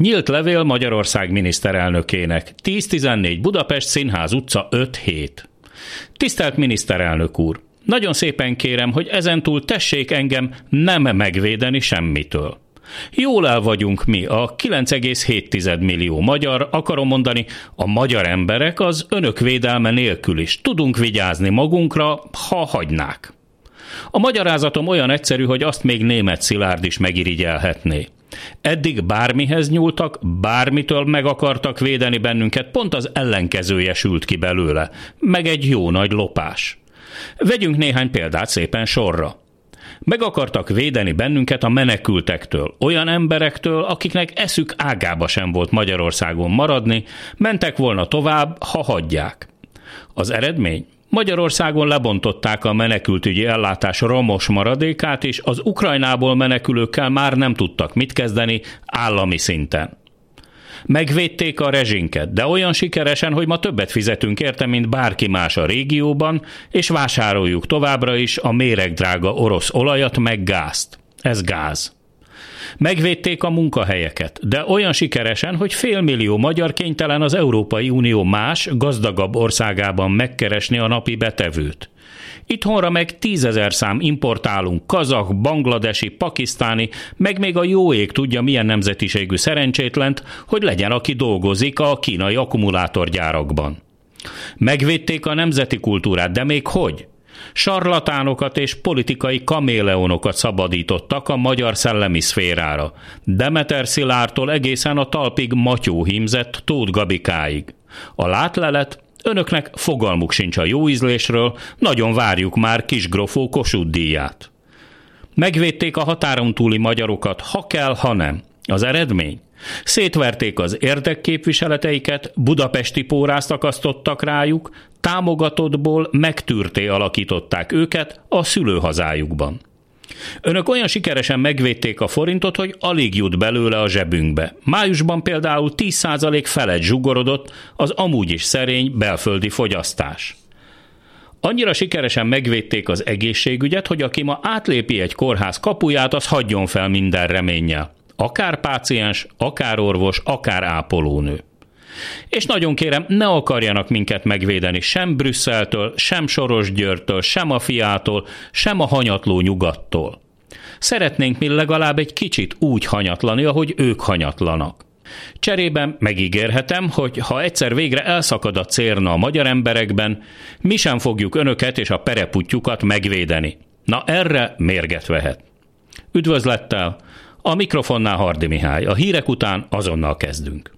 Nyílt levél Magyarország miniszterelnökének. 10-14 Budapest Színház utca 5-7. Tisztelt miniszterelnök úr! Nagyon szépen kérem, hogy ezentúl tessék engem nem megvédeni semmitől. Jól el vagyunk mi, a 9,7 millió magyar, akarom mondani, a magyar emberek az önök védelme nélkül is tudunk vigyázni magunkra, ha hagynák. A magyarázatom olyan egyszerű, hogy azt még német Szilárd is megirigyelhetné. Eddig bármihez nyúltak, bármitől meg akartak védeni bennünket, pont az ellenkezője sült ki belőle, meg egy jó nagy lopás. Vegyünk néhány példát szépen sorra. Meg akartak védeni bennünket a menekültektől, olyan emberektől, akiknek eszük ágába sem volt Magyarországon maradni, mentek volna tovább, ha hagyják. Az eredmény? Magyarországon lebontották a menekültügyi ellátás romos maradékát, és az Ukrajnából menekülőkkel már nem tudtak mit kezdeni állami szinten. Megvédték a rezsinket, de olyan sikeresen, hogy ma többet fizetünk érte, mint bárki más a régióban, és vásároljuk továbbra is a méregdrága orosz olajat meg gázt. Ez gáz. Megvédték a munkahelyeket, de olyan sikeresen, hogy félmillió magyar kénytelen az Európai Unió más, gazdagabb országában megkeresni a napi betevőt. Itthonra meg tízezer szám importálunk kazak, bangladesi, pakisztáni, meg még a jó ég tudja milyen nemzetiségű szerencsétlent, hogy legyen, aki dolgozik a kínai akkumulátorgyárakban. Megvédték a nemzeti kultúrát, de még hogy? Sarlatánokat és politikai kaméleonokat szabadítottak a magyar szellemi szférára. Demeter Szilártól egészen a talpig Matyó hímzett Tóth Gabikáig. A látlelet Önöknek fogalmuk sincs a jó ízlésről, nagyon várjuk már Kisgrofó Kossuth díját. Megvédték a határon túli magyarokat, ha kell, ha nem. Az eredmény? Szétverték az érdekképviseleteiket, budapesti pórázt akasztottak rájuk, támogatottból megtűrté alakították őket a szülőhazájukban. Önök olyan sikeresen megvédték a forintot, hogy alig jut belőle a zsebünkbe. Májusban például 10% felett zsugorodott az amúgy is szerény belföldi fogyasztás. Annyira sikeresen megvédték az egészségügyet, hogy aki ma átlépi egy kórház kapuját, az hagyjon fel minden reménnyel. Akár páciens, akár orvos, akár ápolónő. És nagyon kérem, ne akarjanak minket megvédeni sem Brüsszeltől, sem Soros Györgytől, sem a fiától, sem a hanyatló nyugattól. Szeretnénk mi legalább egy kicsit úgy hanyatlani, ahogy ők hanyatlanak. Cserében megígérhetem, hogy ha egyszer végre elszakad a cérna a magyar emberekben, mi sem fogjuk önöket és a pereputjukat megvédeni. Na erre mérget vehet. Üdvözlettel! A mikrofonnál Hardi Mihály. A hírek után azonnal kezdünk.